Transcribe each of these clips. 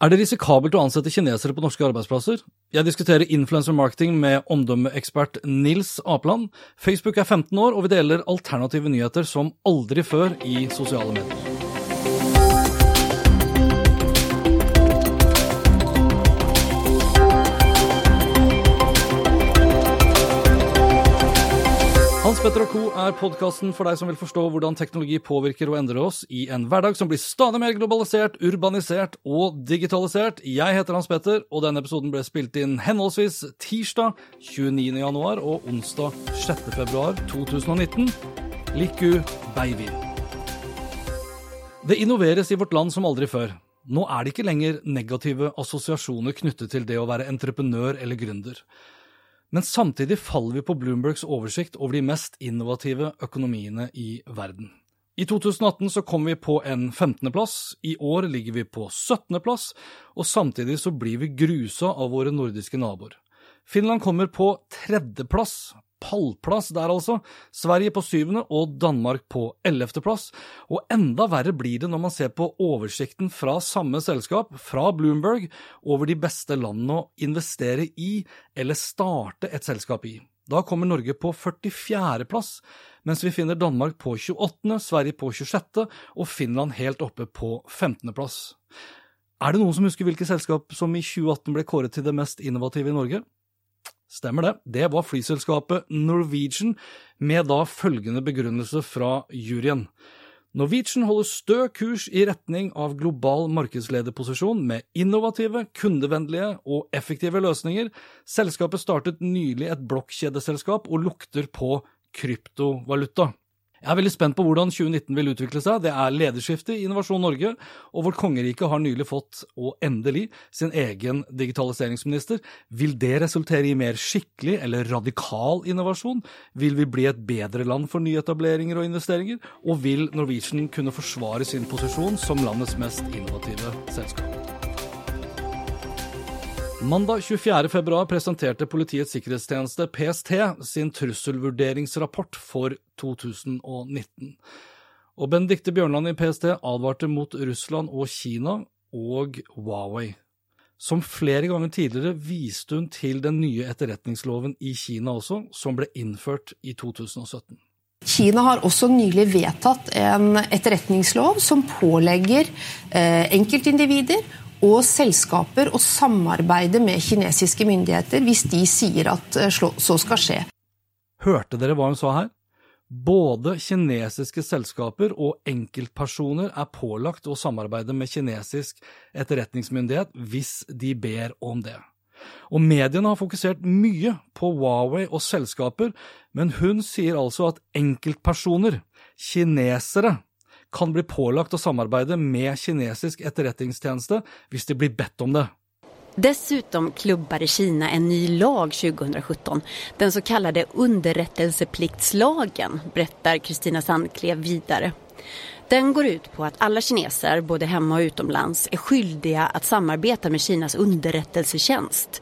Er det risikabelt å ansette kinesere på norske arbeidsplasser? Jeg diskuterer influencer marketing med omdømmeekspert Nils Apland. Facebook er 15 år, og vi deler alternative nyheter som aldri før i sosiale medier. Petter og co. er podkasten for deg som vil forstå hvordan teknologi påvirker og endrer oss i en hverdag som blir stadig mer globalisert, urbanisert og digitalisert. Jeg heter Hans Petter, og denne episoden ble spilt inn henholdsvis tirsdag 29. januar og onsdag 6. februar 2019. Liku baby. Det innoveres i vårt land som aldri før. Nå er det ikke lenger negative assosiasjoner knyttet til det å være entreprenør eller gründer. Men samtidig faller vi på Bloombergs oversikt over de mest innovative økonomiene i verden. I 2018 så kom vi på en 15.-plass, i år ligger vi på 17.-plass, og samtidig så blir vi grusa av våre nordiske naboer. Finland kommer på tredjeplass, pallplass der altså, Sverige på syvende og Danmark på ellevteplass, og enda verre blir det når man ser på oversikten fra samme selskap, fra Bloomberg, over de beste landene å investere i eller starte et selskap i. Da kommer Norge på 44. plass, mens vi finner Danmark på 28., Sverige på 26. og Finland helt oppe på 15. plass. Er det noen som husker hvilket selskap som i 2018 ble kåret til det mest innovative i Norge? Stemmer det. Det var flyselskapet Norwegian, med da følgende begrunnelse fra juryen. Norwegian holder stø kurs i retning av global markedslederposisjon med innovative, kundevennlige og effektive løsninger. Selskapet startet nylig et blokkjedeselskap og lukter på kryptovaluta. Jeg er veldig spent på hvordan 2019 vil utvikle seg. Det er lederskifte i Innovasjon Norge, og vårt kongerike har nylig fått, og endelig, sin egen digitaliseringsminister. Vil det resultere i mer skikkelig eller radikal innovasjon? Vil vi bli et bedre land for nyetableringer og investeringer? Og vil Norwegian kunne forsvare sin posisjon som landets mest innovative selskap? Mandag 24. februar presenterte Politiets sikkerhetstjeneste, PST, sin trusselvurderingsrapport for 2019. Og Benedicte Bjørnland i PST advarte mot Russland og Kina og Huawei. Som flere ganger tidligere viste hun til den nye etterretningsloven i Kina også, som ble innført i 2017. Kina har også nylig vedtatt en etterretningslov som pålegger eh, enkeltindivider og selskaper å samarbeide med kinesiske myndigheter hvis de sier at eh, så skal skje. Hørte dere hva hun sa her? Både kinesiske selskaper og enkeltpersoner er pålagt å samarbeide med kinesisk etterretningsmyndighet hvis de ber om det. Og mediene har fokusert mye på Huawei og selskaper, men hun sier altså at enkeltpersoner, kinesere, kan bli pålagt å samarbeide med kinesisk etterretningstjeneste hvis de blir bedt om det. Dessutom klubbade Kina en ny lag 2017, den så kallade underrättelsepliktslagen, berättar Kristina Sandklev vidare. Den går ut på at alle kineser, både hjemme og utomlands, er skyldige å samarbeide med Kinas underrättelsetjänst.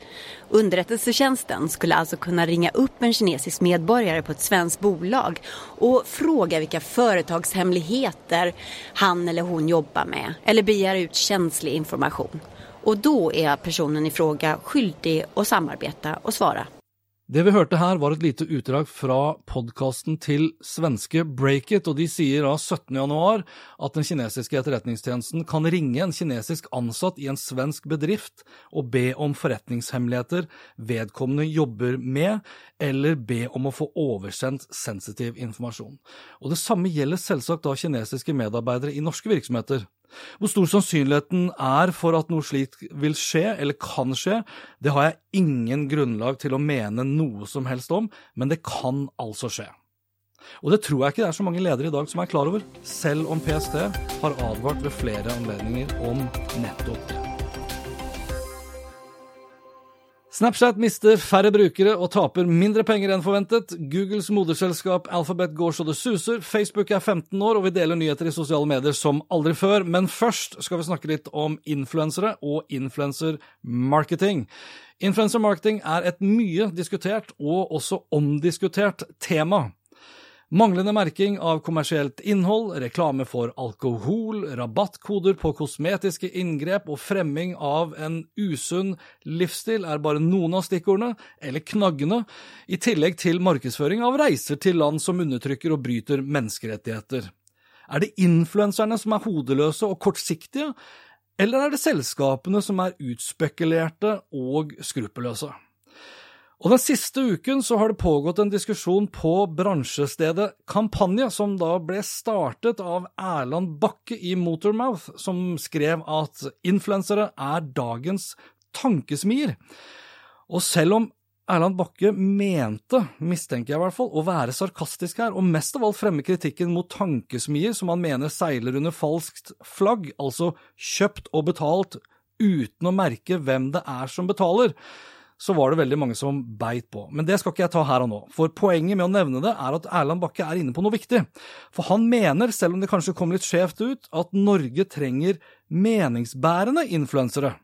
Underrättelsetjänsten skulle alltså kunna ringa upp en kinesisk medborgare på ett svenskt bolag och fråga vilka företagshemligheter han eller hon jobbar med eller begära ut känslig information. Och då är personen i fråga skyldig att samarbeta och svara. Det vi hørte her, var et lite utdrag fra podkasten til svenske Breakit, og de sier da 17. januar at den kinesiske etterretningstjenesten kan ringe en kinesisk ansatt i en svensk bedrift og be om forretningshemmeligheter vedkommende jobber med, eller be om å få oversendt sensitiv informasjon. Og det samme gjelder selvsagt da kinesiske medarbeidere i norske virksomheter. Hvor stor sannsynligheten er for at noe slikt vil skje, eller kan skje, det har jeg ingen grunnlag til å mene noe som helst om, men det kan altså skje. Og det tror jeg ikke det er så mange ledere i dag som er klar over, selv om PST har advart ved flere anledninger om nettopp det. Snapchat mister færre brukere og taper mindre penger enn forventet. Googles moderselskap Alphabet går så det suser. Facebook er 15 år, og vi deler nyheter i sosiale medier som aldri før. Men først skal vi snakke litt om influensere og influensermarketing. Influensermarketing er et mye diskutert og også omdiskutert tema. Manglende merking av kommersielt innhold, reklame for alkohol, rabattkoder på kosmetiske inngrep og fremming av en usunn livsstil er bare noen av stikkordene, eller knaggene, i tillegg til markedsføring av reiser til land som undertrykker og bryter menneskerettigheter. Er det influenserne som er hodeløse og kortsiktige, eller er det selskapene som er utspekulerte og skruppelløse? Og Den siste uken så har det pågått en diskusjon på bransjestedet Kampanje, som da ble startet av Erland Bakke i Motormouth, som skrev at influensere er dagens tankesmier. Og selv om Erland Bakke mente, mistenker jeg i hvert fall, å være sarkastisk her, og mest av alt fremme kritikken mot tankesmier som han mener seiler under falskt flagg, altså kjøpt og betalt uten å merke hvem det er som betaler så var det veldig mange som beit på. Men det skal ikke jeg ta her og nå, for poenget med å nevne det er at Erland Bakke er inne på noe viktig. For han mener, selv om det kanskje kom litt skjevt ut, at Norge trenger meningsbærende influensere.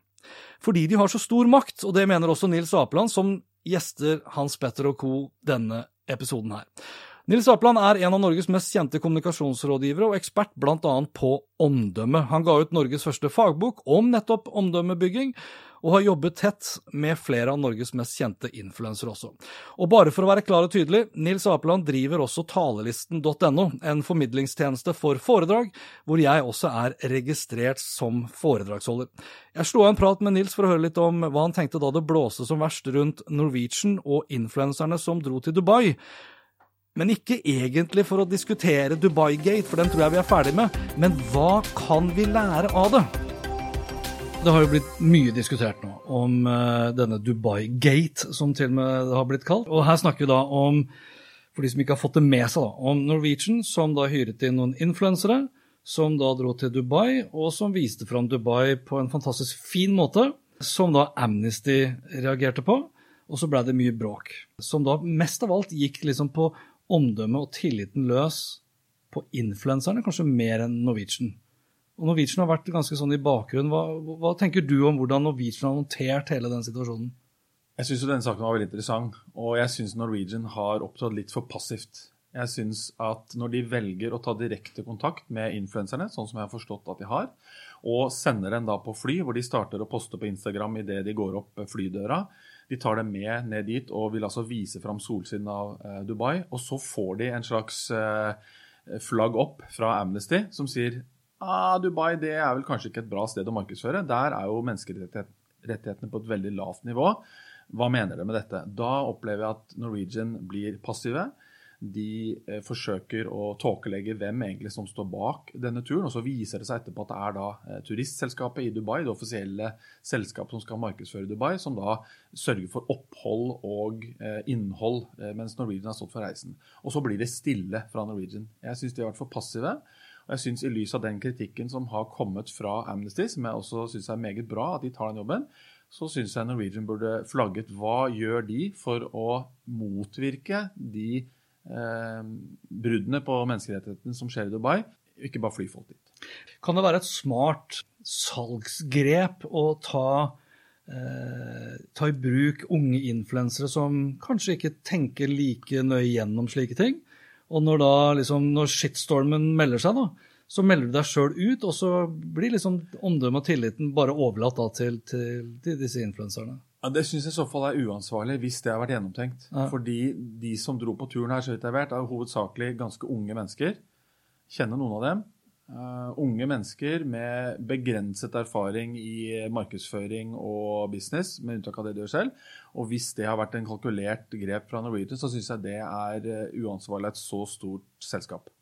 Fordi de har så stor makt, og det mener også Nils Apeland, som gjester Hans Petter og co. denne episoden her. Nils Apeland er en av Norges mest kjente kommunikasjonsrådgivere og ekspert bl.a. på omdømme. Han ga ut Norges første fagbok om nettopp omdømmebygging, og har jobbet tett med flere av Norges mest kjente influensere også. Og bare for å være klar og tydelig, Nils Apeland driver også talelisten.no, en formidlingstjeneste for foredrag, hvor jeg også er registrert som foredragsholder. Jeg slo av en prat med Nils for å høre litt om hva han tenkte da det blåste som verst rundt Norwegian og influenserne som dro til Dubai. Men ikke egentlig for å diskutere Dubai-gate, for den tror jeg vi er ferdig med. Men hva kan vi lære av det? Det har jo blitt mye diskutert nå om uh, denne Dubai-gate, som til og med har blitt kalt. Og her snakker vi da om, for de som ikke har fått det med seg, da, om Norwegian, som da hyret inn noen influensere, som da dro til Dubai, og som viste fram Dubai på en fantastisk fin måte, som da Amnesty reagerte på. Og så blei det mye bråk, som da mest av alt gikk liksom på omdømmet og tilliten løs på influenserne, kanskje mer enn Norwegian. Og Norwegian har vært ganske sånn i bakgrunnen. Hva, hva, tenker du om hvordan Norwegian har håndtert hele den situasjonen? Jeg syns denne saken var veldig interessant, og jeg syns Norwegian har opptrådt litt for passivt. Jeg syns at når de velger å ta direkte kontakt med influenserne, sånn som jeg har forstått at de har, og sender dem da på fly, hvor de starter å poste på Instagram idet de går opp flydøra, de tar dem med ned dit og vil altså vise fram solsiden av eh, Dubai, og så får de en slags eh, flagg opp fra Amnesty som sier ah, Dubai det er vel kanskje ikke et bra sted å markedsføre. Der er jo menneskerettighetene på et veldig lavt nivå. Hva mener dere med dette? Da opplever jeg at Norwegian blir passive. De eh, forsøker å tåkelegge hvem egentlig som står bak denne turen. og Så viser det seg etterpå at det er da eh, turistselskapet i Dubai, det offisielle selskapet som skal markedsføre Dubai, som da sørger for opphold og eh, innhold mens Norwegian har stått for reisen. Og så blir det stille fra Norwegian. Jeg syns de har vært for passive. Og jeg synes I lys av den kritikken som har kommet fra Amnesty, som jeg også syns er meget bra at de tar den jobben, så syns jeg Norwegian burde flagget hva gjør de for å motvirke de eh, bruddene på menneskerettighetene som skjer i Dubai, ikke bare fly folk dit. Kan det være et smart salgsgrep å ta, eh, ta i bruk unge influensere som kanskje ikke tenker like nøye gjennom slike ting? Og når da liksom, når shitstormen melder seg, da, så melder du deg sjøl ut, og så blir liksom omdømmet og tilliten bare overlatt da, til, til, til disse influenserne. Ja, Det syns jeg i så fall er uansvarlig, hvis det har vært gjennomtenkt. Ja. Fordi de som dro på turen her, så vidt jeg vet, er hovedsakelig ganske unge mennesker. Kjenner noen av dem. Uh, unge mennesker med begrenset erfaring i markedsføring og business, med unntak av det de gjør selv. Og hvis det har vært en kalkulert grep fra Norwegian, så syns jeg det er uh, uansvarlig av et så stort selskap.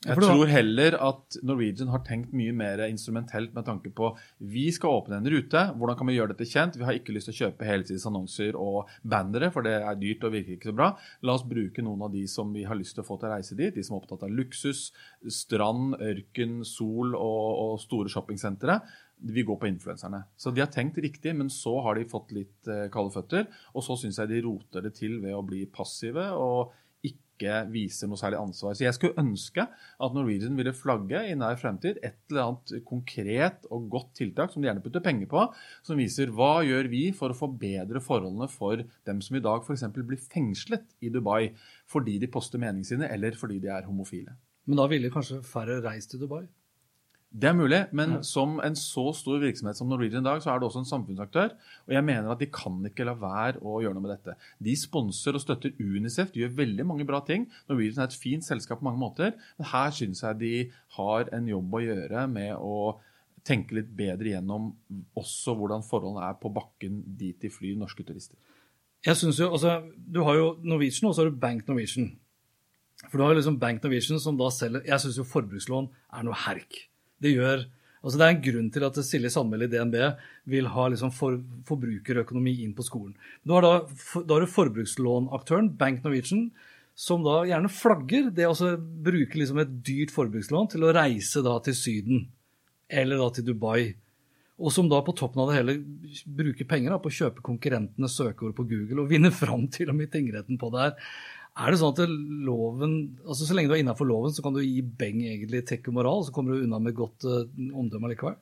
Jeg tror heller at Norwegian har tenkt mye mer instrumentelt med tanke på vi skal åpne en rute. Hvordan kan vi gjøre dette kjent? Vi har ikke lyst til å kjøpe helsides annonser og bannere, for det er dyrt og virker ikke så bra. La oss bruke noen av de som vi har lyst til å få til å reise dit. De som er opptatt av luksus, strand, ørken, sol og, og store shoppingsentre. Vi går på influenserne. Så de har tenkt riktig, men så har de fått litt eh, kalde føtter. Og så syns jeg de roter det til ved å bli passive. og ikke viser noe særlig ansvar. Så jeg skulle ønske at Norwegian ville flagge i nær fremtid et eller annet konkret og godt tiltak som de gjerne putter penger på, som viser hva gjør vi for å forbedre forholdene for dem som i dag f.eks. blir fengslet i Dubai fordi de poster meningene sine, eller fordi de er homofile. Men da ville kanskje færre reist til Dubai? Det er mulig, men ja. som en så stor virksomhet som Norwegian i dag, så er det også en samfunnsaktør. Og jeg mener at de kan ikke la være å gjøre noe med dette. De sponser og støtter Unicef, de gjør veldig mange bra ting. Norwegian er et fint selskap på mange måter, men her syns jeg de har en jobb å gjøre med å tenke litt bedre gjennom også hvordan forholdene er på bakken dit de flyr norske turister. Jeg synes jo, altså, Du har jo Norwegian, og så har du Bank Norwegian. For du har jo liksom Bank Norwegian som da selger Jeg syns jo forbrukslån er noe herk. Det gjør Altså det er en grunn til at Silje Sandmæl i DNB vil ha liksom for, forbrukerøkonomi inn på skolen. Du har da, da har du forbrukslånaktøren Bank Norwegian, som da gjerne flagger det å bruke liksom et dyrt forbrukslån til å reise da til Syden eller da til Dubai. Og som da på toppen av det hele bruker penger da, på å kjøpe konkurrentenes søkeord på Google og vinne fram til og med tingretten på det her. Er det sånn at loven, altså Så lenge du er innafor loven, så kan du gi beng egentlig tek og moral, så kommer du unna med godt uh, omdømme likevel?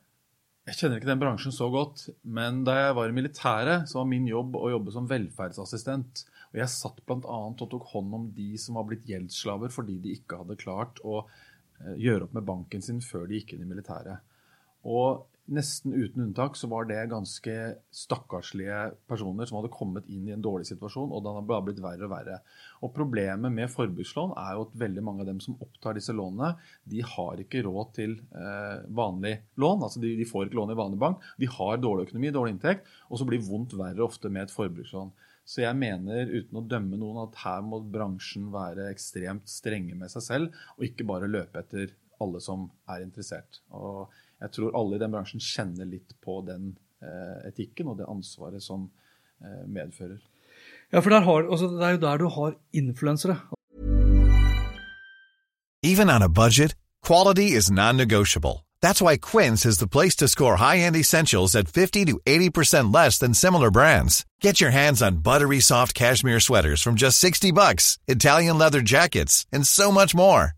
Jeg kjenner ikke den bransjen så godt, men da jeg var i militæret, så var min jobb å jobbe som velferdsassistent. Og jeg satt bl.a. og tok hånd om de som var blitt gjeldsslaver fordi de ikke hadde klart å uh, gjøre opp med banken sin før de gikk inn i militæret. Og nesten uten unntak så var det ganske stakkarslige personer som hadde kommet inn i en dårlig situasjon, og den har bare blitt verre og verre. Og Problemet med forbrukslån er jo at veldig mange av dem som opptar disse lånene, de har ikke råd til eh, vanlig lån. altså de, de, får ikke lån i vanlig bank. De har dårlig økonomi, dårlig inntekt, og så blir vondt verre ofte med et forbrukslån. Så jeg mener, uten å dømme noen, at her må bransjen være ekstremt strenge med seg selv, og ikke bare løpe etter alle som er interessert. Og jeg tror alle i den bransjen kjenner litt på den eh, etikken og det ansvaret som eh, medfører. Ja, for har, altså, det er jo der du har influensere. Even on a budget, quality is non-negotiable. That's why Quince is the place to score high-end essentials at 50 to 80% less than similar brands. Get your hands on buttery soft cashmere sweaters from just 60 bucks, Italian leather jackets, and so much more.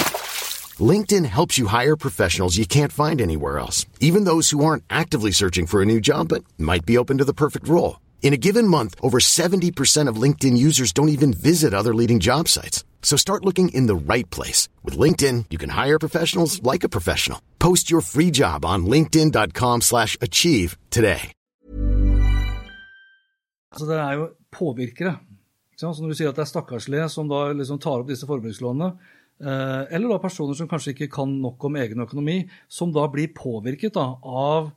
LinkedIn helps you hire professionals you can't find anywhere else, even those who aren't actively searching for a new job but might be open to the perfect role. In a given month, over 70% of LinkedIn users don't even visit other leading job sites. So start looking in the right place. With LinkedIn, you can hire professionals like a professional. Post your free job on linkedin.com slash achieve today. Så det er jo påvirkere. Når du sier at det er stakkarslige som da liksom tar opp disse forbrukslånene, eller da personer som kanskje ikke kan nok om egen økonomi, som da blir påvirket da, av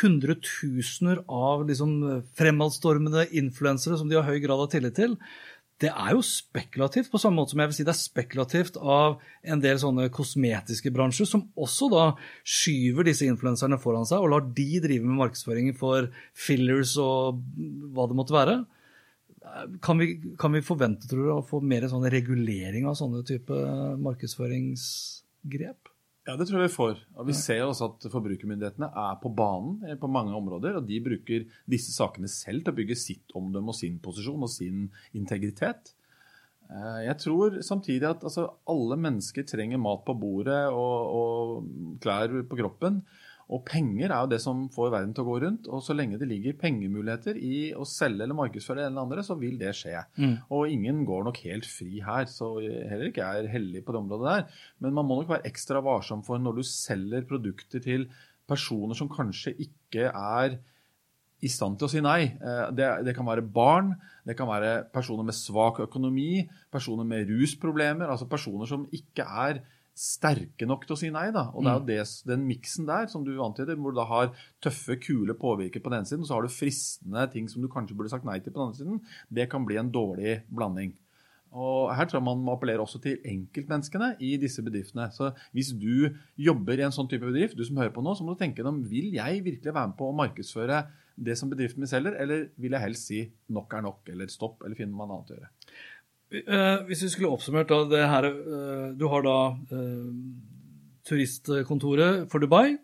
hundretusener av liksom fremadstormende influensere som de har høy grad av tillit til. Det er jo spekulativt, på samme måte som jeg vil si det er spekulativt av en del sånne kosmetiske bransjer, som også da skyver disse influenserne foran seg og lar de drive med markedsføringen for fillers og hva det måtte være. Kan vi, kan vi, forvente tror du, å få mer sånn regulering av sånne type markedsføringsgrep? Ja, det tror jeg vi får. Og Vi ser også at forbrukermyndighetene er på banen eh, på mange områder. Og de bruker disse sakene selv til å bygge sitt omdømme og sin posisjon og sin integritet. Eh, jeg tror samtidig at altså, alle mennesker trenger mat på bordet og, og klær på kroppen. Og penger er jo det som får verden til å gå rundt. Og så lenge det ligger pengemuligheter i å selge eller markedsføre det ene eller andre, så vil det skje. Mm. Og ingen går nok helt fri her, så heller ikke er heldig på det området der. Men man må nok være ekstra varsom for når du selger produkter til personer som kanskje ikke er i stand til å si nei. Eh, det, det, kan være barn, det kan være personer med svak økonomi, personer med rusproblemer, altså personer som ikke er sterke nok til å si nei. da. Og det er jo mm. det, den miksen der som du antyder, hvor du da har tøffe, kule påvirker på den ene siden, og så har du fristende ting som du kanskje burde sagt nei til på den andre siden, det kan bli en dårlig blanding. Og Her tror jeg man må appellere også til enkeltmenneskene i disse bedriftene. Så Hvis du jobber i en sånn type bedrift, du som hører på nå, så må du tenke om vil jeg virkelig være med på å markedsføre det som bedriften min selger, eller vil jeg helst si nok er nok, eller stopp, eller finne man annet å gjøre. Uh, hvis vi skulle oppsummert da, det her uh, Du har da uh, turistkontoret for Dubai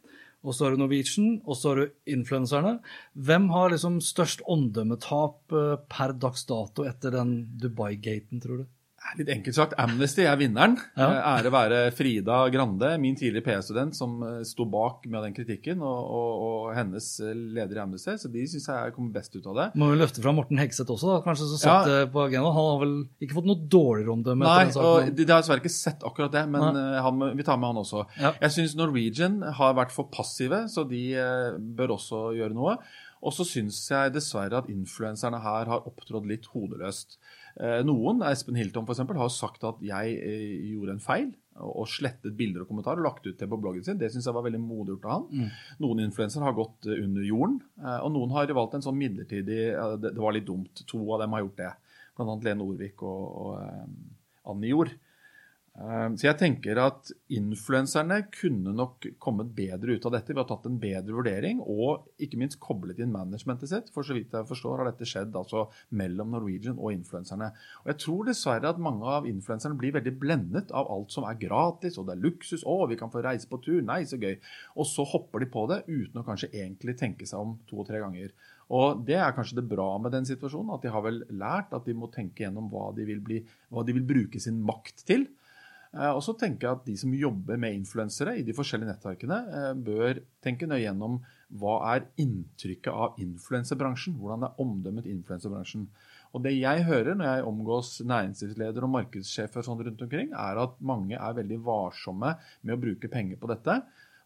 og så har du Norwegian, og så har du influenserne. Hvem har liksom størst omdømmetap eh, per dags dato etter den Dubai-gaten, tror du? Litt enkelt sagt, Amnesty er vinneren. Ja. Eh, ære være Frida Grande, min tidligere PE-student, som eh, sto bak med den kritikken, og, og, og hennes eh, leder i Amnesty. Så de syns jeg kommer best ut av det. Må vi løfte fra Morten Hegseth også, da, kanskje, som satt ja. på agendaen. Han har vel ikke fått noe dårligere omdømme? Nei, og de, de har dessverre ikke sett akkurat det, men han, vi tar med han også. Ja. Jeg syns Norwegian har vært for passive, så de bør også gjøre noe. Og så syns jeg dessverre at influenserne her har opptrådt litt hodeløst. Eh, noen, Espen Hilton f.eks., har sagt at jeg eh, gjorde en feil og slettet bilder og kommentarer og lagt ut det på bloggen sin. Det syns jeg var veldig modig gjort av han. Mm. Noen influensere har gått eh, under jorden, og noen har valgt en sånn midlertidig Det var litt dumt. To av dem har gjort det. Blant annet Lene Orvik og, og Annie Jord. Ehm, så jeg tenker at influenserne kunne nok kommet bedre ut av dette ved å ha tatt en bedre vurdering, og ikke minst koblet inn managementet sitt. For så vidt jeg forstår har dette skjedd altså mellom Norwegian og influenserne. Og jeg tror dessverre at mange av influenserne blir veldig blendet av alt som er gratis, og det er luksus, å, vi kan få reise på tur, nei, så gøy. Og så hopper de på det uten å kanskje egentlig tenke seg om to og tre ganger. Og Det er kanskje det bra med den situasjonen, at de har vel lært at de må tenke gjennom hva de vil, bli, hva de vil bruke sin makt til. Eh, og så tenker jeg at de som jobber med influensere i de forskjellige nettverkene, eh, bør tenke nøye gjennom hva er inntrykket av influenserbransjen? Hvordan er omdømmet influenserbransjen? Og det jeg hører når jeg omgås næringslivsledere og markedssjefer sånn rundt omkring, er at mange er veldig varsomme med å bruke penger på dette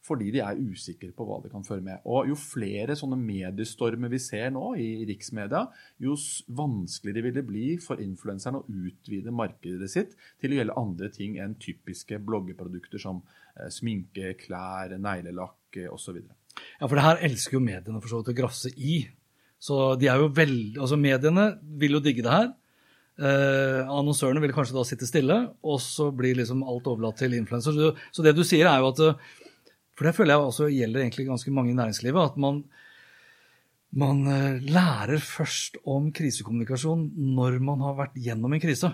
fordi de er usikre på hva det kan føre med. Og Jo flere sånne mediestormer vi ser nå i riksmedia, jo vanskeligere vil det bli for influenseren å utvide markedet sitt til å gjelde andre ting enn typiske bloggeprodukter som eh, sminke, klær, neglelakk eh, osv. Ja, for det her elsker jo mediene for så vidt å grafse i. Så de er jo veldig, altså Mediene vil jo digge det her. Eh, annonsørene vil kanskje da sitte stille, og så blir liksom alt overlatt til influenser. Så, så det du sier, er jo at eh, for det føler jeg også gjelder egentlig ganske mange i næringslivet. At man, man eh, lærer først om krisekommunikasjon når man har vært gjennom en krise.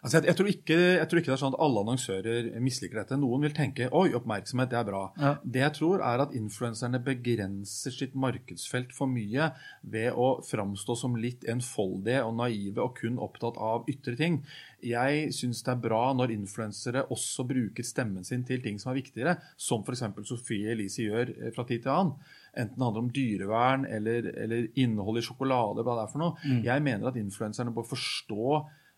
Altså jeg, jeg, tror ikke, jeg, tror ikke, det er sånn at alle annonsører misliker dette. Noen vil tenke oi, oppmerksomhet, det er bra. Ja. Det jeg tror, er at influenserne begrenser sitt markedsfelt for mye ved å framstå som litt enfoldige og naive og kun opptatt av ytre ting. Jeg syns det er bra når influensere også bruker stemmen sin til ting som er viktigere, som f.eks. Sofie Elise gjør eh, fra tid til annen. Enten det handler om dyrevern eller, eller innhold i sjokolade, hva det er for noe. Mm. Jeg mener at influenserne bør forstå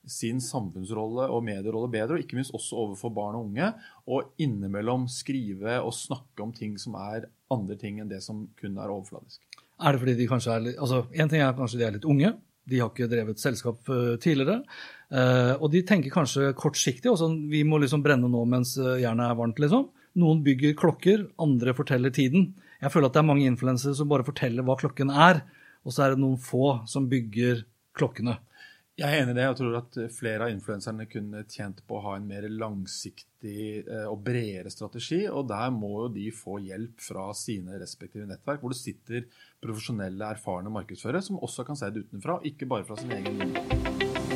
sin samfunnsrolle og medierolle bedre, og ikke minst også overfor barn og unge. Og innimellom skrive og snakke om ting som er andre ting enn det som kun er overfladisk. Er det fordi de kanskje er litt, altså En ting er kanskje de er litt unge. De har ikke drevet selskap eh, tidligere. Eh, og de tenker kanskje kortsiktig. Også, vi må liksom brenne nå mens eh, jernet er varmt. liksom. Noen bygger klokker, andre forteller tiden. Jeg føler at det er mange influensere som bare forteller hva klokken er, og så er det noen få som bygger klokkene. Jeg er enig i det. Jeg tror at flere av influenserne kunne tjent på å ha en mer langsiktig eh, og bredere strategi. Og der må jo de få hjelp fra sine respektive nettverk, hvor det sitter profesjonelle, erfarne markedsførere som også kan se det utenfra, ikke bare fra sin egen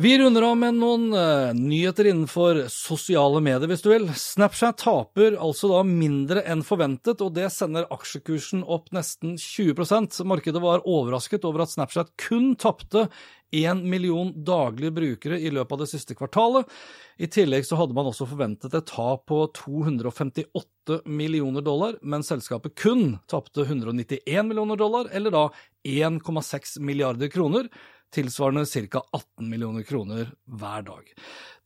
Vi runder av med noen uh, nyheter innenfor sosiale medier, hvis du vil. Snapchat taper altså da mindre enn forventet, og det sender aksjekursen opp nesten 20% Markedet var overrasket over at Snapchat kun tapte 1 million daglige brukere i løpet av det siste kvartalet. I tillegg så hadde man også forventet et tap på 258 millioner dollar, men selskapet kun tapte 191 millioner dollar, eller da 1,6 milliarder kroner tilsvarende ca. 18 millioner kroner hver dag.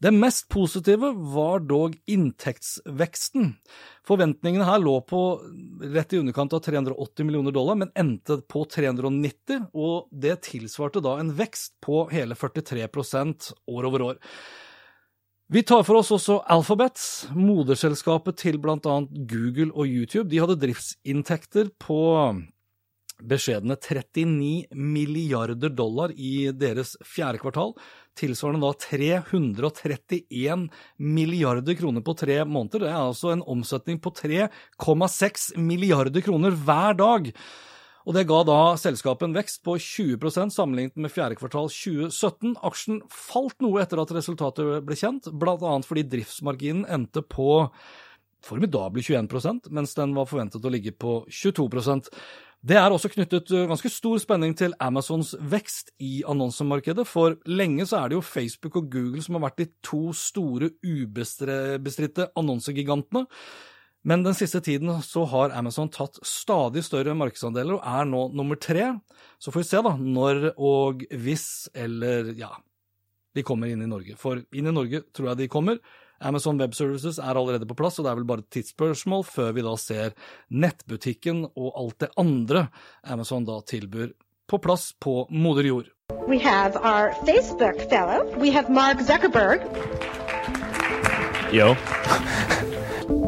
Det mest positive var dog inntektsveksten. Forventningene her lå på rett i underkant av 380 millioner dollar, men endte på 390, og det tilsvarte da en vekst på hele 43% år over år. Vi tar for oss også Alphabet, moderselskapet til bl.a. Google og YouTube. De hadde driftsinntekter på beskjedne 39 milliarder dollar i deres fjerde kvartal, tilsvarende da 331 milliarder kroner på tre måneder. Det er altså en omsetning på 3,6 milliarder kroner hver dag. Og Det ga da selskapet en vekst på 20% sammenlignet med fjerde kvartal 2017. Aksjen falt noe etter at resultatet ble kjent, bl.a. fordi driftsmarginen endte på formidable 21% mens den var forventet å ligge på 22 det er også knyttet eh, ganske stor spenning til Amazons vekst i annonsemarkedet, for lenge så er det jo Facebook og Google som har vært de to store ubestridte annonsegigantene. Men den siste tiden så har Amazon tatt stadig større markedsandeler og er nå nummer tre. Så får vi se da når og hvis, eller ja, de kommer inn i Norge. For inn i Norge tror jeg de kommer. Amazon Web Services er allerede på plass, og det er vel bare et tidsspørsmål før vi da ser nettbutikken og alt det andre Amazon da tilbyr, på plass på moder jord. We have our Facebook fellow. We have Mark Zuckerberg. Yo.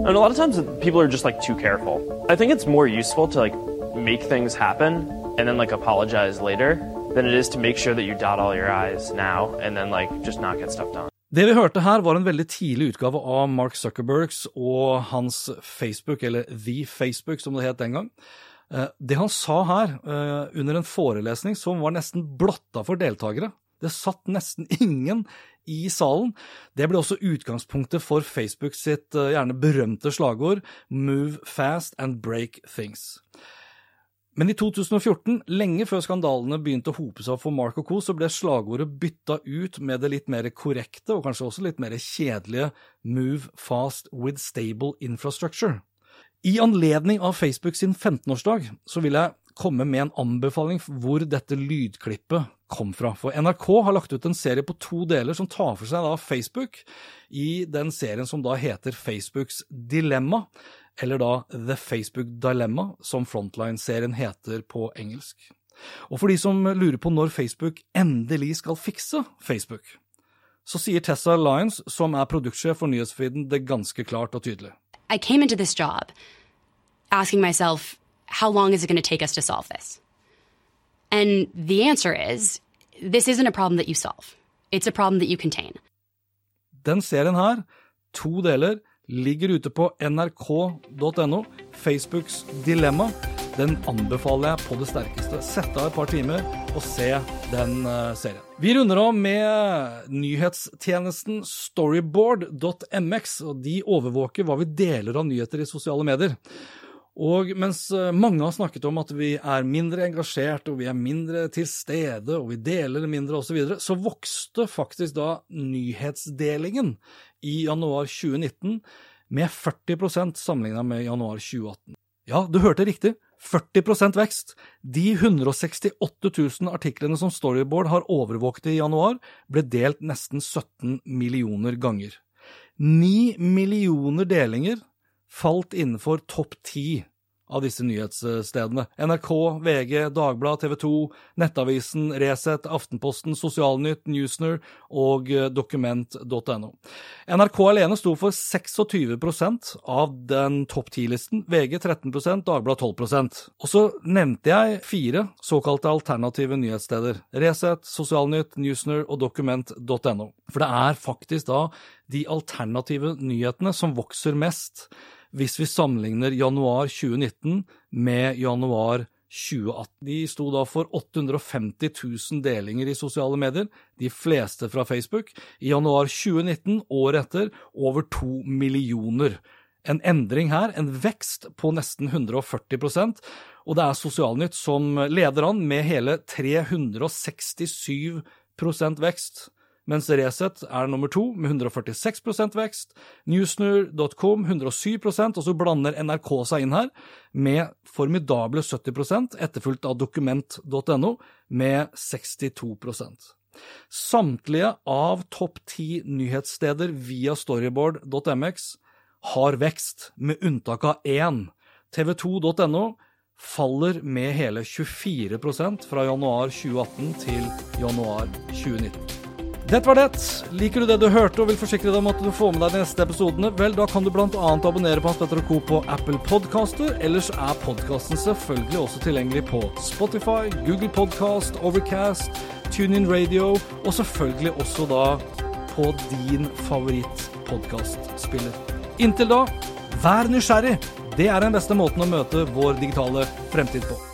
and a lot of times people are just like too careful. I think it's more useful to like make things happen and then like apologize later than it is to make sure that you dot all your I's now and then like just not get stuff done. Det vi hørte her, var en veldig tidlig utgave av Mark Zuckerbergs og hans Facebook, eller The Facebook som det het den gang. Eh, det han sa her eh, under en forelesning som var nesten blotta for deltakere, det satt nesten ingen i salen. Det ble også utgangspunktet for Facebook sitt eh, gjerne berømte slagord Move fast and break things. Men i 2014, lenge før skandalene begynte å hope seg opp for Mark og co., så ble slagordet bytta ut med det litt mer korrekte, og kanskje også litt mer kjedelige Move fast with stable infrastructure. I anledning av Facebook sin 15-årsdag så vil jeg komme med en anbefaling hvor dette lydklippet kom fra. For NRK har lagt ut en serie på to deler som tar for seg da Facebook, i den serien som da heter Facebooks Dilemma eller da The Facebook Dilemma, som Frontline-serien heter på engelsk. Og for de som lurer på når Facebook endelig skal fikse Facebook, så sier Tessa Lyons, som er produktsjef for nyhetsfeeden, det ganske klart og tydelig. I came into this job asking myself, how long is it going to take us to solve this? And the answer is, this isn't a problem that you solve. It's a problem that you contain. Den serien her, to deler, ligger ute på nrk.no. Facebooks dilemma. Den anbefaler jeg på det sterkeste. Sett av et par timer og se den uh, serien. Vi runder av med nyhetstjenesten storyboard.mx. og De overvåker hva vi deler av nyheter i sosiale medier. Og mens eh, mange har snakket om at vi er mindre engasjert, og vi er mindre til stede, og vi deler mindre osv., så, videre, så vokste faktisk da nyhetsdelingen i januar 2019 med 40% sammenligna med januar 2018. Ja, du hørte riktig. 40% vekst. De 168 000 artiklene som Storyboard har overvåket i januar, ble delt nesten 17 millioner ganger. 9 millioner delinger falt innenfor topp ti av disse nyhetsstedene. NRK, VG, Dagbladet, TV 2, Nettavisen, Resett, Aftenposten, Sosialnytt, Newsner og eh, dokument.no. NRK alene sto for 26% av den topp ti-listen, VG 13% Dagbladet 12% Og så nevnte jeg fire såkalte alternative nyhetssteder. Resett, Sosialnytt, Newsner og dokument.no. For det er faktisk da de alternative nyhetene som vokser mest hvis vi sammenligner januar 2019 med januar 2018. De sto da for 850 000 delinger i sosiale medier, de fleste fra Facebook. I januar 2019, året etter, over to millioner. En endring her, en vekst på nesten 140% og det er Sosialnytt som leder an med hele 367% vekst mens Resett er nummer to med 146% vekst. newsnur.com 107% og så blander NRK seg inn her med formidable 70 etterfulgt av dokument.no med 62% Samtlige av topp ti nyhetssteder via storyboard.mx har vekst, med unntak av én. tv2.no faller med hele 24% fra januar 2018 til januar 2019. Dette var det. Liker du det du hørte og vil forsikre deg om at du får med deg de neste episodene, vel, da kan du bl.a. abonnere på Hans Petter Co. på Apple Podcaster. Ellers er podkasten selvfølgelig også tilgjengelig på Spotify, Google Podcast, Overcast, TuneIn Radio, og selvfølgelig også da på din favorittpodkastspiller. Inntil da, vær nysgjerrig! Det er den beste måten å møte vår digitale fremtid på.